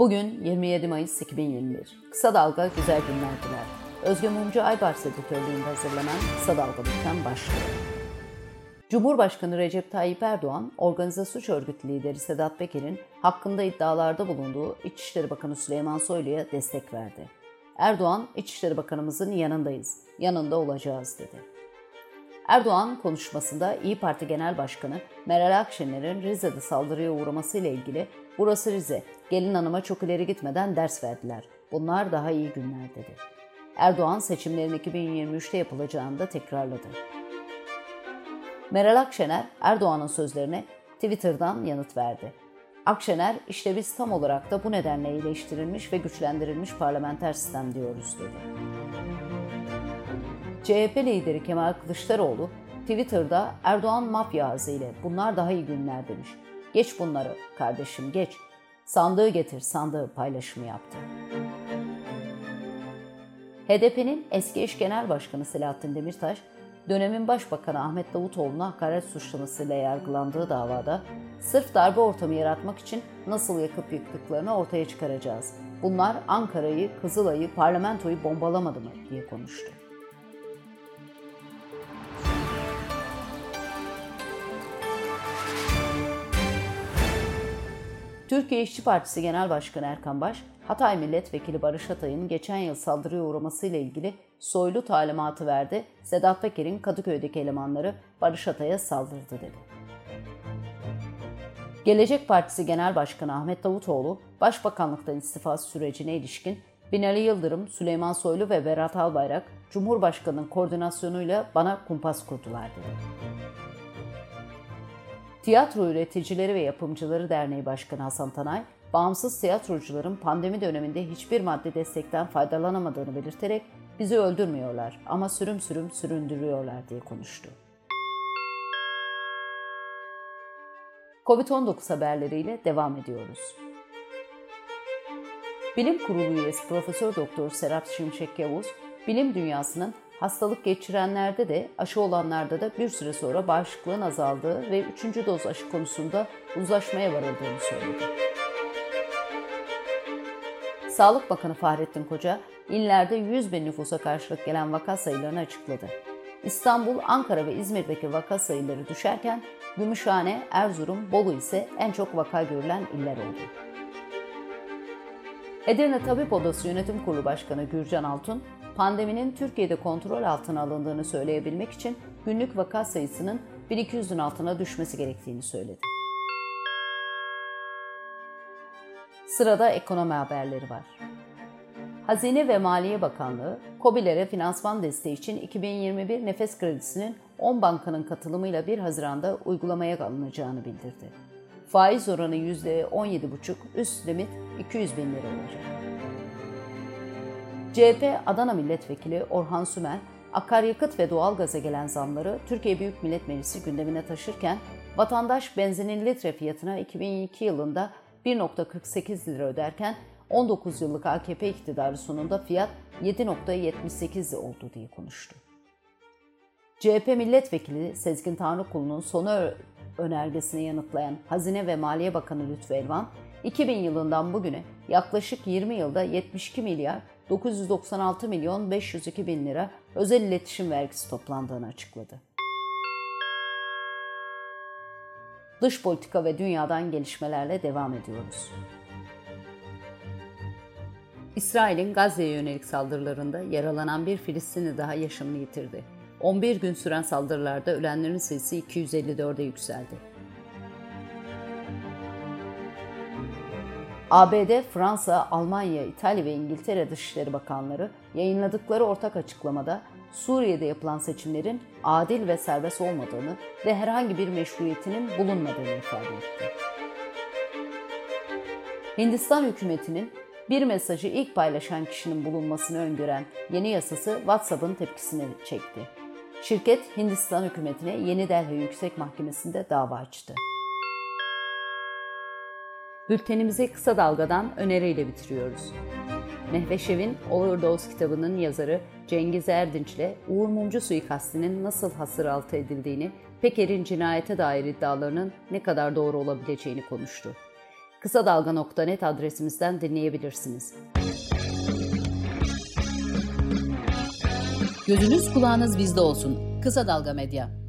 Bugün 27 Mayıs 2021. Kısa Dalga güzel günler diler. Özgür Mumcu Aybars editörlüğünde hazırlanan Kısa Dalga Bülten başlıyor. Cumhurbaşkanı Recep Tayyip Erdoğan, organize suç örgütü lideri Sedat Peker'in hakkında iddialarda bulunduğu İçişleri Bakanı Süleyman Soylu'ya destek verdi. Erdoğan, İçişleri Bakanımızın yanındayız, yanında olacağız dedi. Erdoğan konuşmasında İyi Parti Genel Başkanı Meral Akşener'in Rize'de saldırıya uğramasıyla ilgili burası Rize, gelin hanıma çok ileri gitmeden ders verdiler. Bunlar daha iyi günler dedi. Erdoğan seçimlerin 2023'te yapılacağını da tekrarladı. Meral Akşener Erdoğan'ın sözlerine Twitter'dan yanıt verdi. Akşener işte biz tam olarak da bu nedenle iyileştirilmiş ve güçlendirilmiş parlamenter sistem diyoruz dedi. CHP lideri Kemal Kılıçdaroğlu Twitter'da Erdoğan mafya ile bunlar daha iyi günler demiş. Geç bunları kardeşim geç. Sandığı getir sandığı paylaşımı yaptı. HDP'nin eski eş genel başkanı Selahattin Demirtaş, dönemin başbakanı Ahmet Davutoğlu'na hakaret suçlamasıyla yargılandığı davada sırf darbe ortamı yaratmak için nasıl yakıp yıktıklarını ortaya çıkaracağız. Bunlar Ankara'yı, Kızılay'ı, parlamentoyu bombalamadı mı diye konuştu. Türkiye İşçi Partisi Genel Başkanı Erkan Baş, Hatay Milletvekili Barış Hatay'ın geçen yıl saldırıya uğramasıyla ilgili soylu talimatı verdi. Sedat Peker'in Kadıköy'deki elemanları Barış Hatay'a saldırdı dedi. Gelecek Partisi Genel Başkanı Ahmet Davutoğlu, Başbakanlıktan istifası sürecine ilişkin Binali Yıldırım, Süleyman Soylu ve Berat Albayrak, Cumhurbaşkanı'nın koordinasyonuyla bana kumpas kurdular dedi. Tiyatro Üreticileri ve Yapımcıları Derneği Başkanı Hasan Tanay, bağımsız tiyatrocuların pandemi döneminde hiçbir madde destekten faydalanamadığını belirterek bizi öldürmüyorlar ama sürüm sürüm süründürüyorlar diye konuştu. Covid-19 haberleriyle devam ediyoruz. Bilim Kurulu üyesi Profesör Doktor Serap Şimşek Yavuz, bilim dünyasının Hastalık geçirenlerde de aşı olanlarda da bir süre sonra bağışıklığın azaldığı ve üçüncü doz aşı konusunda uzlaşmaya varıldığını söyledi. Sağlık Bakanı Fahrettin Koca, illerde 100 bin nüfusa karşılık gelen vaka sayılarını açıkladı. İstanbul, Ankara ve İzmir'deki vaka sayıları düşerken Gümüşhane, Erzurum, Bolu ise en çok vaka görülen iller oldu. Edirne Tabip Odası Yönetim Kurulu Başkanı Gürcan Altun, pandeminin Türkiye'de kontrol altına alındığını söyleyebilmek için günlük vaka sayısının 1200'ün altına düşmesi gerektiğini söyledi. Sırada ekonomi haberleri var. Hazine ve Maliye Bakanlığı, COBİ'lere finansman desteği için 2021 nefes kredisinin 10 bankanın katılımıyla 1 Haziran'da uygulamaya alınacağını bildirdi. Faiz oranı %17,5, üst limit 200 bin lira olacak. CHP Adana Milletvekili Orhan Sümer, akaryakıt ve doğalgaza gelen zamları Türkiye Büyük Millet Meclisi gündemine taşırken vatandaş benzinin litre fiyatına 2002 yılında 1.48 lira öderken 19 yıllık AKP iktidarı sonunda fiyat 7.78 oldu diye konuştu. CHP milletvekili Sezgin Tanrıkulu'nun sonu önergesini yanıtlayan Hazine ve Maliye Bakanı Lütfü Elvan, 2000 yılından bugüne yaklaşık 20 yılda 72 milyar 996 milyon 502 bin lira özel iletişim vergisi toplandığını açıkladı. Dış politika ve dünyadan gelişmelerle devam ediyoruz. İsrail'in Gazze'ye yönelik saldırılarında yaralanan bir Filistinli daha yaşamını yitirdi. 11 gün süren saldırılarda ölenlerin sayısı 254'e yükseldi. ABD, Fransa, Almanya, İtalya ve İngiltere Dışişleri Bakanları yayınladıkları ortak açıklamada Suriye'de yapılan seçimlerin adil ve serbest olmadığını ve herhangi bir meşruiyetinin bulunmadığını ifade etti. Hindistan hükümetinin bir mesajı ilk paylaşan kişinin bulunmasını öngören yeni yasası WhatsApp'ın tepkisini çekti. Şirket Hindistan hükümetine Yeni Delhi Yüksek Mahkemesi'nde dava açtı. Bültenimizi kısa dalgadan öneriyle bitiriyoruz. Mehveşev'in Overdose kitabının yazarı Cengiz Erdinç ile Uğur Mumcu suikastinin nasıl hasır altı edildiğini, Peker'in cinayete dair iddialarının ne kadar doğru olabileceğini konuştu. Kısa Dalga.net adresimizden dinleyebilirsiniz. Gözünüz kulağınız bizde olsun. Kısa Dalga Medya.